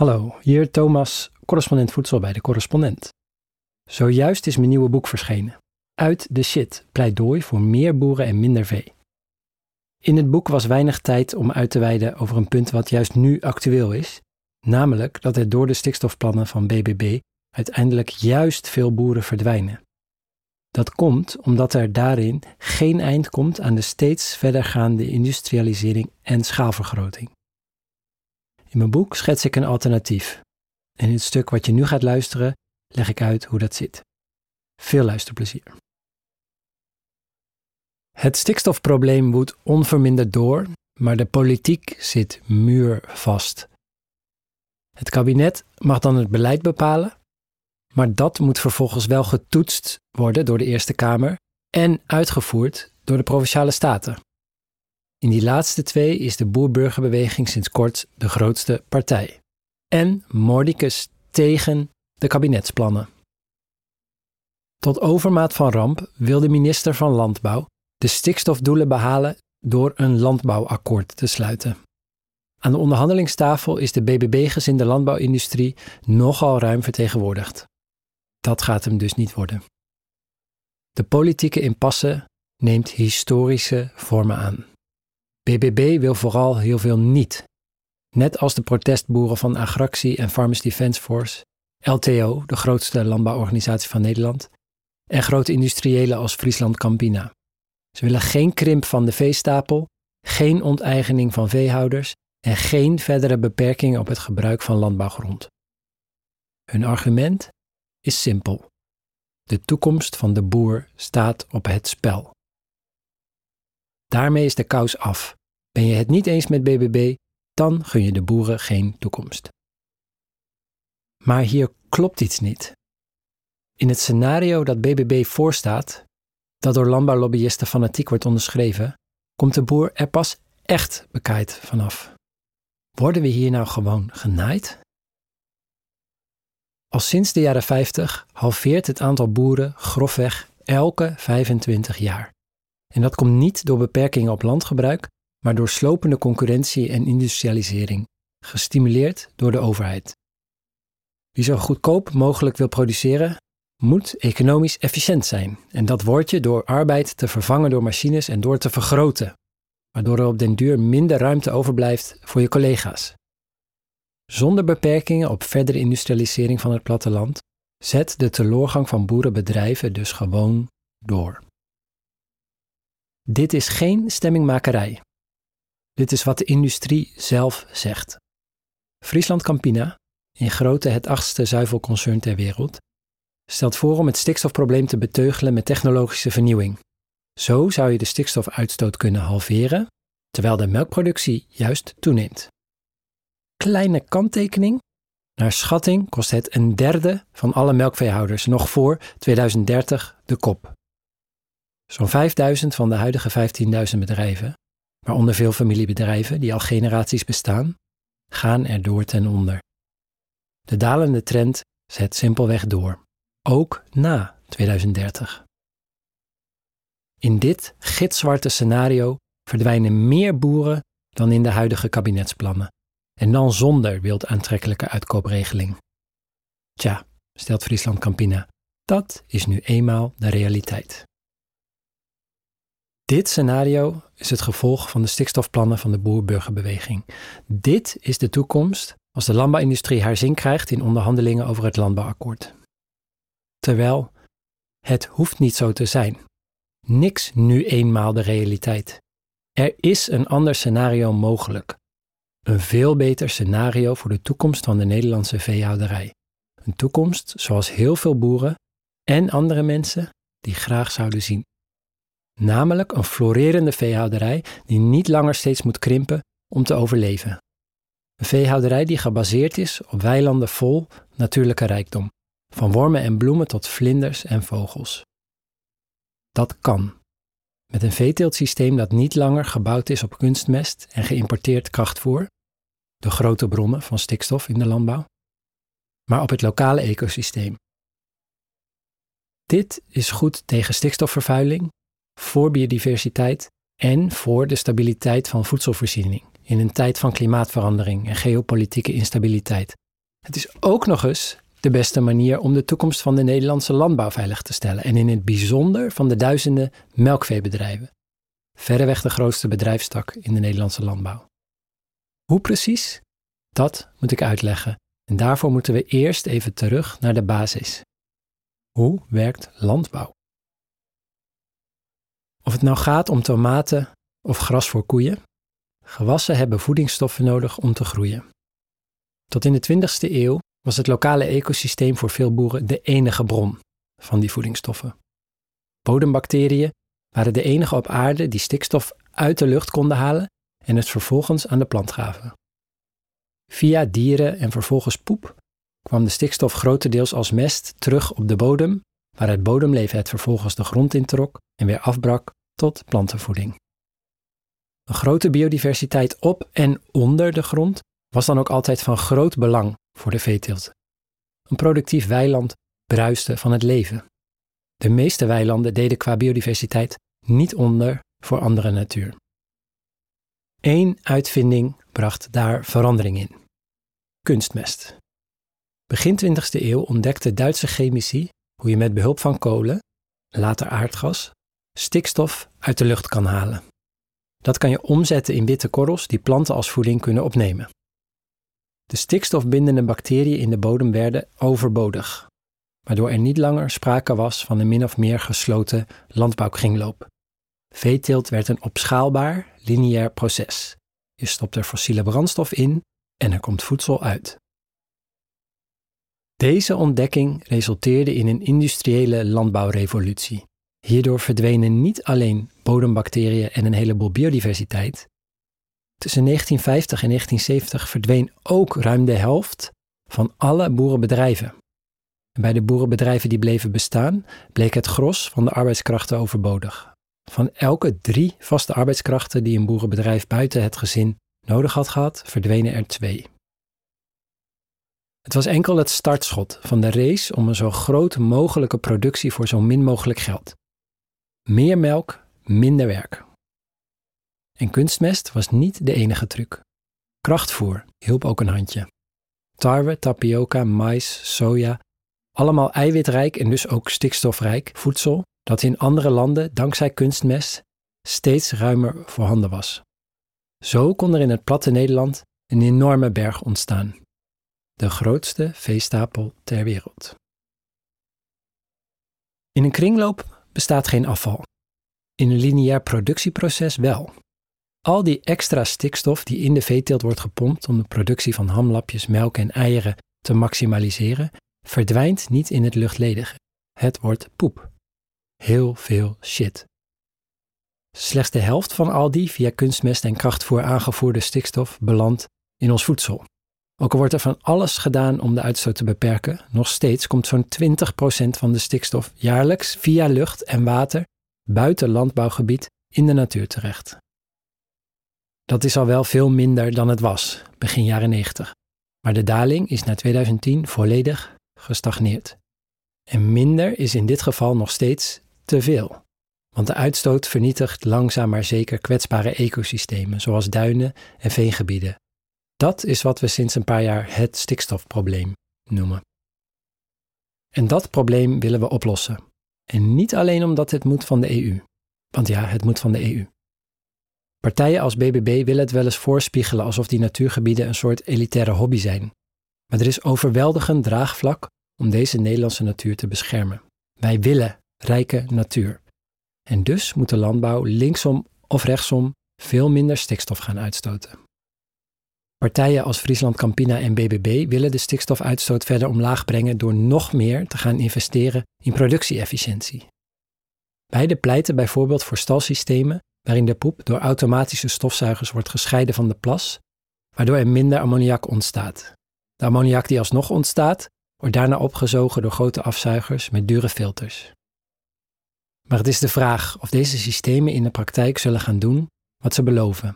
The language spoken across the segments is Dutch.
Hallo, hier Thomas, correspondent voedsel bij de correspondent. Zojuist is mijn nieuwe boek verschenen. Uit de shit, pleidooi voor meer boeren en minder vee. In het boek was weinig tijd om uit te wijden over een punt wat juist nu actueel is, namelijk dat er door de stikstofplannen van BBB uiteindelijk juist veel boeren verdwijnen. Dat komt omdat er daarin geen eind komt aan de steeds verdergaande industrialisering en schaalvergroting. In mijn boek schets ik een alternatief. En in het stuk wat je nu gaat luisteren, leg ik uit hoe dat zit. Veel luisterplezier. Het stikstofprobleem woedt onverminderd door, maar de politiek zit muurvast. Het kabinet mag dan het beleid bepalen, maar dat moet vervolgens wel getoetst worden door de Eerste Kamer en uitgevoerd door de provinciale staten. In die laatste twee is de boerburgerbeweging sinds kort de grootste partij. En mordicus tegen de kabinetsplannen. Tot overmaat van ramp wil de minister van Landbouw de stikstofdoelen behalen door een landbouwakkoord te sluiten. Aan de onderhandelingstafel is de BBB-gezinde landbouwindustrie nogal ruim vertegenwoordigd. Dat gaat hem dus niet worden. De politieke impasse neemt historische vormen aan. BBB wil vooral heel veel niet. Net als de protestboeren van Agractie en Farmers Defence Force, LTO, de grootste landbouworganisatie van Nederland, en grote industriëlen als Friesland Campina. Ze willen geen krimp van de veestapel, geen onteigening van veehouders en geen verdere beperkingen op het gebruik van landbouwgrond. Hun argument is simpel. De toekomst van de boer staat op het spel. Daarmee is de kous af. Ben je het niet eens met BBB, dan gun je de boeren geen toekomst. Maar hier klopt iets niet. In het scenario dat BBB voorstaat, dat door landbouwlobbyisten fanatiek wordt onderschreven, komt de boer er pas echt bekaaid vanaf. Worden we hier nou gewoon genaaid? Al sinds de jaren 50 halveert het aantal boeren grofweg elke 25 jaar. En dat komt niet door beperkingen op landgebruik, maar door slopende concurrentie en industrialisering, gestimuleerd door de overheid. Wie zo goedkoop mogelijk wil produceren, moet economisch efficiënt zijn. En dat wordt je door arbeid te vervangen door machines en door te vergroten, waardoor er op den duur minder ruimte overblijft voor je collega's. Zonder beperkingen op verdere industrialisering van het platteland zet de teloorgang van boerenbedrijven dus gewoon door. Dit is geen stemmingmakerij. Dit is wat de industrie zelf zegt. Friesland Campina, in grootte het achtste zuivelconcern ter wereld, stelt voor om het stikstofprobleem te beteugelen met technologische vernieuwing. Zo zou je de stikstofuitstoot kunnen halveren, terwijl de melkproductie juist toeneemt. Kleine kanttekening. Naar schatting kost het een derde van alle melkveehouders nog voor 2030 de kop. Zo'n 5000 van de huidige 15.000 bedrijven, waaronder veel familiebedrijven die al generaties bestaan, gaan er door ten onder. De dalende trend zet simpelweg door, ook na 2030. In dit gitzwarte scenario verdwijnen meer boeren dan in de huidige kabinetsplannen. En dan zonder wild aantrekkelijke uitkoopregeling. Tja, stelt Friesland Campina, dat is nu eenmaal de realiteit. Dit scenario is het gevolg van de stikstofplannen van de boer-burgerbeweging. Dit is de toekomst als de landbouwindustrie haar zin krijgt in onderhandelingen over het landbouwakkoord. Terwijl het hoeft niet zo te zijn. Niks nu eenmaal de realiteit. Er is een ander scenario mogelijk. Een veel beter scenario voor de toekomst van de Nederlandse veehouderij. Een toekomst zoals heel veel boeren en andere mensen die graag zouden zien. Namelijk een florerende veehouderij die niet langer steeds moet krimpen om te overleven. Een veehouderij die gebaseerd is op weilanden vol natuurlijke rijkdom, van wormen en bloemen tot vlinders en vogels. Dat kan. Met een veeteeltsysteem dat niet langer gebouwd is op kunstmest en geïmporteerd krachtvoer, de grote bronnen van stikstof in de landbouw, maar op het lokale ecosysteem. Dit is goed tegen stikstofvervuiling, voor biodiversiteit en voor de stabiliteit van voedselvoorziening in een tijd van klimaatverandering en geopolitieke instabiliteit, Het is ook nog eens de beste manier om de toekomst van de Nederlandse landbouw veilig te stellen en in het bijzonder van de duizenden melkveebedrijven. Verreweg de grootste bedrijfstak in de Nederlandse landbouw. Hoe precies? Dat moet ik uitleggen en daarvoor moeten we eerst even terug naar de basis. Hoe werkt landbouw? Of het nou gaat om tomaten of gras voor koeien, gewassen hebben voedingsstoffen nodig om te groeien. Tot in de 20e eeuw was het lokale ecosysteem voor veel boeren de enige bron van die voedingsstoffen. Bodembacteriën waren de enige op aarde die stikstof uit de lucht konden halen en het vervolgens aan de plant gaven. Via dieren en vervolgens poep kwam de stikstof grotendeels als mest terug op de bodem, waar het bodemleven het vervolgens de grond introk en weer afbrak tot plantenvoeding. Een grote biodiversiteit op en onder de grond was dan ook altijd van groot belang voor de veeteelt. Een productief weiland bruiste van het leven. De meeste weilanden deden qua biodiversiteit niet onder voor andere natuur. Eén uitvinding bracht daar verandering in: kunstmest. Begin 20e eeuw ontdekte Duitse chemici hoe je met behulp van kolen, later aardgas, stikstof uit de lucht kan halen. Dat kan je omzetten in witte korrels die planten als voeding kunnen opnemen. De stikstofbindende bacteriën in de bodem werden overbodig, waardoor er niet langer sprake was van een min of meer gesloten landbouwkringloop. Veeteelt werd een opschaalbaar, lineair proces. Je stopt er fossiele brandstof in en er komt voedsel uit. Deze ontdekking resulteerde in een industriële landbouwrevolutie. Hierdoor verdwenen niet alleen bodembacteriën en een heleboel biodiversiteit. Tussen 1950 en 1970 verdween ook ruim de helft van alle boerenbedrijven. En bij de boerenbedrijven die bleven bestaan, bleek het gros van de arbeidskrachten overbodig. Van elke drie vaste arbeidskrachten die een boerenbedrijf buiten het gezin nodig had gehad, verdwenen er twee. Het was enkel het startschot van de race om een zo groot mogelijke productie voor zo min mogelijk geld. Meer melk, minder werk. En kunstmest was niet de enige truc. Krachtvoer hielp ook een handje. Tarwe, tapioca, mais, soja, allemaal eiwitrijk en dus ook stikstofrijk voedsel dat in andere landen dankzij kunstmest steeds ruimer voorhanden was. Zo kon er in het platte Nederland een enorme berg ontstaan. De grootste veestapel ter wereld. In een kringloop bestaat geen afval. In een lineair productieproces wel. Al die extra stikstof die in de veeteelt wordt gepompt om de productie van hamlapjes, melk en eieren te maximaliseren, verdwijnt niet in het luchtledige. Het wordt poep. Heel veel shit. Slechts de helft van al die via kunstmest en krachtvoer aangevoerde stikstof belandt in ons voedsel. Ook al wordt er van alles gedaan om de uitstoot te beperken, nog steeds komt zo'n 20% van de stikstof jaarlijks via lucht en water buiten landbouwgebied in de natuur terecht. Dat is al wel veel minder dan het was, begin jaren 90. Maar de daling is na 2010 volledig gestagneerd. En minder is in dit geval nog steeds te veel. Want de uitstoot vernietigt langzaam maar zeker kwetsbare ecosystemen, zoals duinen en veengebieden. Dat is wat we sinds een paar jaar het stikstofprobleem noemen. En dat probleem willen we oplossen. En niet alleen omdat het moet van de EU. Want ja, het moet van de EU. Partijen als BBB willen het wel eens voorspiegelen alsof die natuurgebieden een soort elitaire hobby zijn. Maar er is overweldigend draagvlak om deze Nederlandse natuur te beschermen. Wij willen rijke natuur. En dus moet de landbouw linksom of rechtsom veel minder stikstof gaan uitstoten. Partijen als Friesland Campina en BBB willen de stikstofuitstoot verder omlaag brengen door nog meer te gaan investeren in productie-efficiëntie. Beide pleiten bijvoorbeeld voor stalsystemen waarin de poep door automatische stofzuigers wordt gescheiden van de plas, waardoor er minder ammoniak ontstaat. De ammoniak die alsnog ontstaat, wordt daarna opgezogen door grote afzuigers met dure filters. Maar het is de vraag of deze systemen in de praktijk zullen gaan doen wat ze beloven.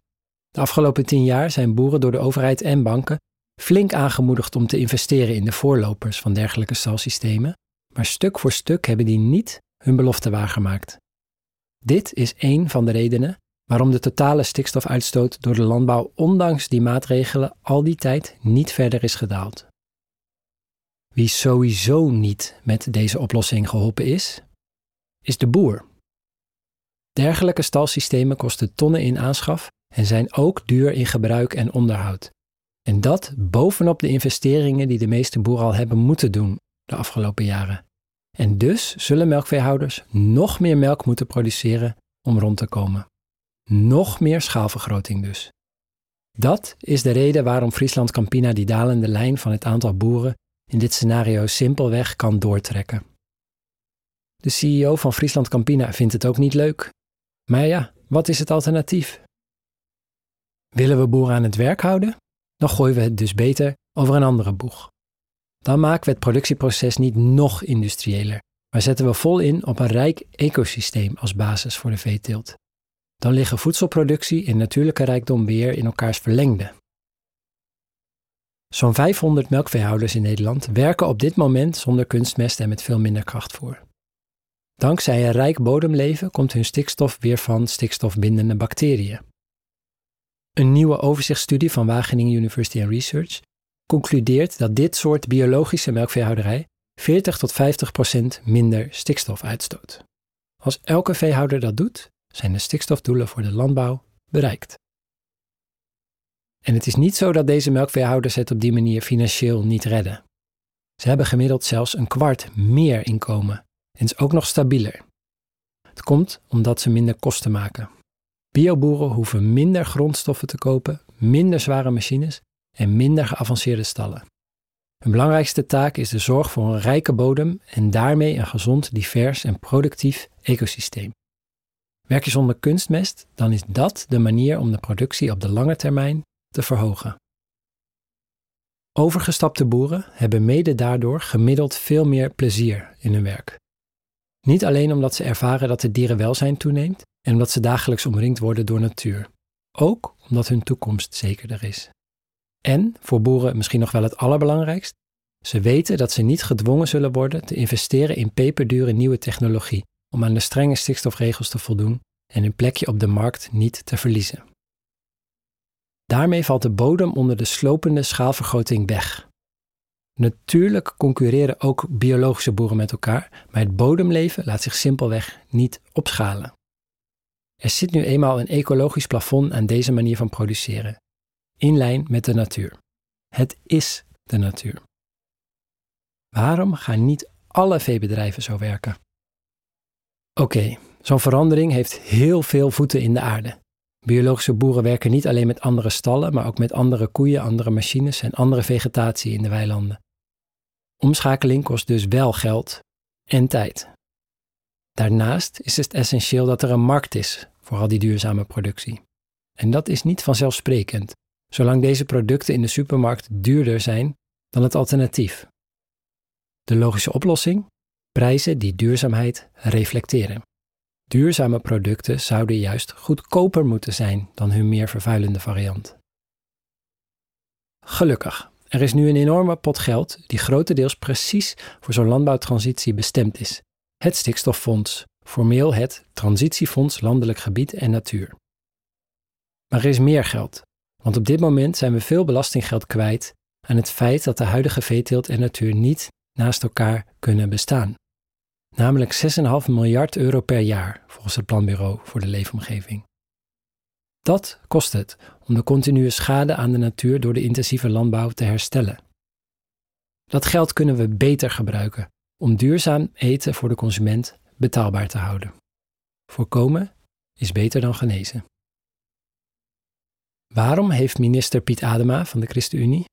De afgelopen tien jaar zijn boeren door de overheid en banken flink aangemoedigd om te investeren in de voorlopers van dergelijke stalsystemen, maar stuk voor stuk hebben die niet hun belofte waargemaakt. Dit is een van de redenen waarom de totale stikstofuitstoot door de landbouw ondanks die maatregelen al die tijd niet verder is gedaald. Wie sowieso niet met deze oplossing geholpen is, is de boer. Dergelijke stalsystemen kosten tonnen in aanschaf en zijn ook duur in gebruik en onderhoud. En dat bovenop de investeringen die de meeste boeren al hebben moeten doen de afgelopen jaren. En dus zullen melkveehouders nog meer melk moeten produceren om rond te komen. Nog meer schaalvergroting dus. Dat is de reden waarom Friesland Campina die dalende lijn van het aantal boeren in dit scenario simpelweg kan doortrekken. De CEO van Friesland Campina vindt het ook niet leuk. Maar ja, wat is het alternatief? Willen we boeren aan het werk houden? Dan gooien we het dus beter over een andere boeg. Dan maken we het productieproces niet nog industriëler, maar zetten we vol in op een rijk ecosysteem als basis voor de veeteelt. Dan liggen voedselproductie en natuurlijke rijkdom weer in elkaars verlengde. Zo'n 500 melkveehouders in Nederland werken op dit moment zonder kunstmest en met veel minder krachtvoer. Dankzij een rijk bodemleven komt hun stikstof weer van stikstofbindende bacteriën. Een nieuwe overzichtsstudie van Wageningen University Research concludeert dat dit soort biologische melkveehouderij 40 tot 50 procent minder stikstof uitstoot. Als elke veehouder dat doet, zijn de stikstofdoelen voor de landbouw bereikt. En het is niet zo dat deze melkveehouders het op die manier financieel niet redden. Ze hebben gemiddeld zelfs een kwart meer inkomen en is ook nog stabieler. Het komt omdat ze minder kosten maken. Bioboeren hoeven minder grondstoffen te kopen, minder zware machines en minder geavanceerde stallen. Hun belangrijkste taak is de zorg voor een rijke bodem en daarmee een gezond, divers en productief ecosysteem. Werk je zonder kunstmest, dan is dat de manier om de productie op de lange termijn te verhogen. Overgestapte boeren hebben mede daardoor gemiddeld veel meer plezier in hun werk. Niet alleen omdat ze ervaren dat het dierenwelzijn toeneemt en omdat ze dagelijks omringd worden door natuur, ook omdat hun toekomst zekerder is. En, voor boeren misschien nog wel het allerbelangrijkst, ze weten dat ze niet gedwongen zullen worden te investeren in peperdure nieuwe technologie om aan de strenge stikstofregels te voldoen en hun plekje op de markt niet te verliezen. Daarmee valt de bodem onder de slopende schaalvergroting weg. Natuurlijk concurreren ook biologische boeren met elkaar, maar het bodemleven laat zich simpelweg niet opschalen. Er zit nu eenmaal een ecologisch plafond aan deze manier van produceren, in lijn met de natuur. Het is de natuur. Waarom gaan niet alle veebedrijven zo werken? Oké, zo'n verandering heeft heel veel voeten in de aarde. Biologische boeren werken niet alleen met andere stallen, maar ook met andere koeien, andere machines en andere vegetatie in de weilanden. Omschakeling kost dus wel geld en tijd. Daarnaast is het essentieel dat er een markt is voor al die duurzame productie. En dat is niet vanzelfsprekend, zolang deze producten in de supermarkt duurder zijn dan het alternatief. De logische oplossing? Prijzen die duurzaamheid reflecteren. Duurzame producten zouden juist goedkoper moeten zijn dan hun meer vervuilende variant. Gelukkig, er is nu een enorme pot geld die grotendeels precies voor zo'n landbouwtransitie bestemd is. Het Stikstoffonds, formeel het Transitiefonds Landelijk Gebied en Natuur. Maar er is meer geld, want op dit moment zijn we veel belastinggeld kwijt aan het feit dat de huidige veeteelt en natuur niet naast elkaar kunnen bestaan namelijk 6,5 miljard euro per jaar volgens het Planbureau voor de Leefomgeving. Dat kost het om de continue schade aan de natuur door de intensieve landbouw te herstellen. Dat geld kunnen we beter gebruiken om duurzaam eten voor de consument betaalbaar te houden. Voorkomen is beter dan genezen. Waarom heeft minister Piet Adema van de ChristenUnie,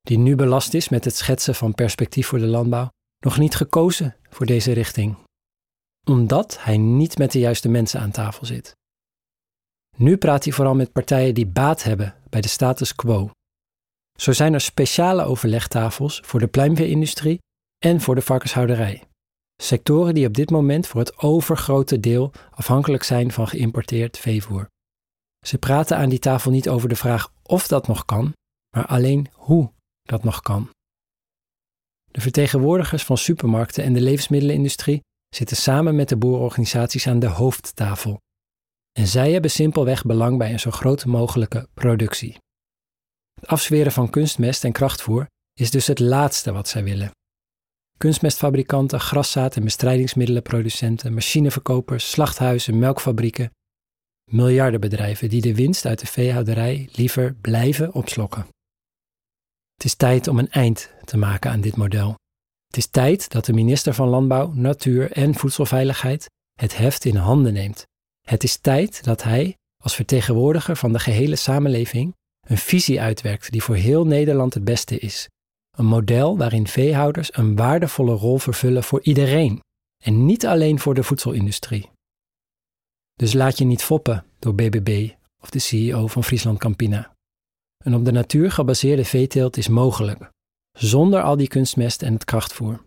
die nu belast is met het schetsen van perspectief voor de landbouw, nog niet gekozen voor deze richting, omdat hij niet met de juiste mensen aan tafel zit. Nu praat hij vooral met partijen die baat hebben bij de status quo. Zo zijn er speciale overlegtafels voor de pluimveeindustrie en voor de varkenshouderij. Sectoren die op dit moment voor het overgrote deel afhankelijk zijn van geïmporteerd veevoer. Ze praten aan die tafel niet over de vraag of dat nog kan, maar alleen hoe dat nog kan. De vertegenwoordigers van supermarkten en de levensmiddelenindustrie zitten samen met de boerenorganisaties aan de hoofdtafel. En zij hebben simpelweg belang bij een zo groot mogelijke productie. Het afzweren van kunstmest en krachtvoer is dus het laatste wat zij willen. kunstmestfabrikanten, graszaad- en bestrijdingsmiddelenproducenten, machineverkopers, slachthuizen, melkfabrieken. Miljardenbedrijven die de winst uit de veehouderij liever blijven opslokken. Het is tijd om een eind te maken aan dit model. Het is tijd dat de minister van Landbouw, Natuur en Voedselveiligheid het heft in handen neemt. Het is tijd dat hij, als vertegenwoordiger van de gehele samenleving, een visie uitwerkt die voor heel Nederland het beste is. Een model waarin veehouders een waardevolle rol vervullen voor iedereen en niet alleen voor de voedselindustrie. Dus laat je niet foppen door BBB of de CEO van Friesland Campina. Een op de natuur gebaseerde veeteelt is mogelijk, zonder al die kunstmest en het krachtvoer.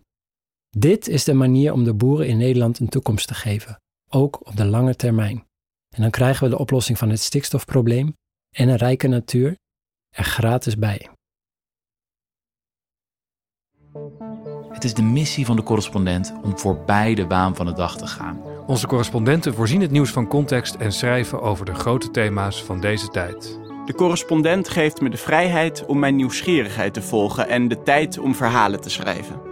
Dit is de manier om de boeren in Nederland een toekomst te geven, ook op de lange termijn. En dan krijgen we de oplossing van het stikstofprobleem en een rijke natuur er gratis bij. Het is de missie van de correspondent om voorbij de waan van de dag te gaan. Onze correspondenten voorzien het nieuws van context en schrijven over de grote thema's van deze tijd. De correspondent geeft me de vrijheid om mijn nieuwsgierigheid te volgen en de tijd om verhalen te schrijven.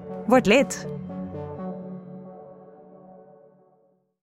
Word lid.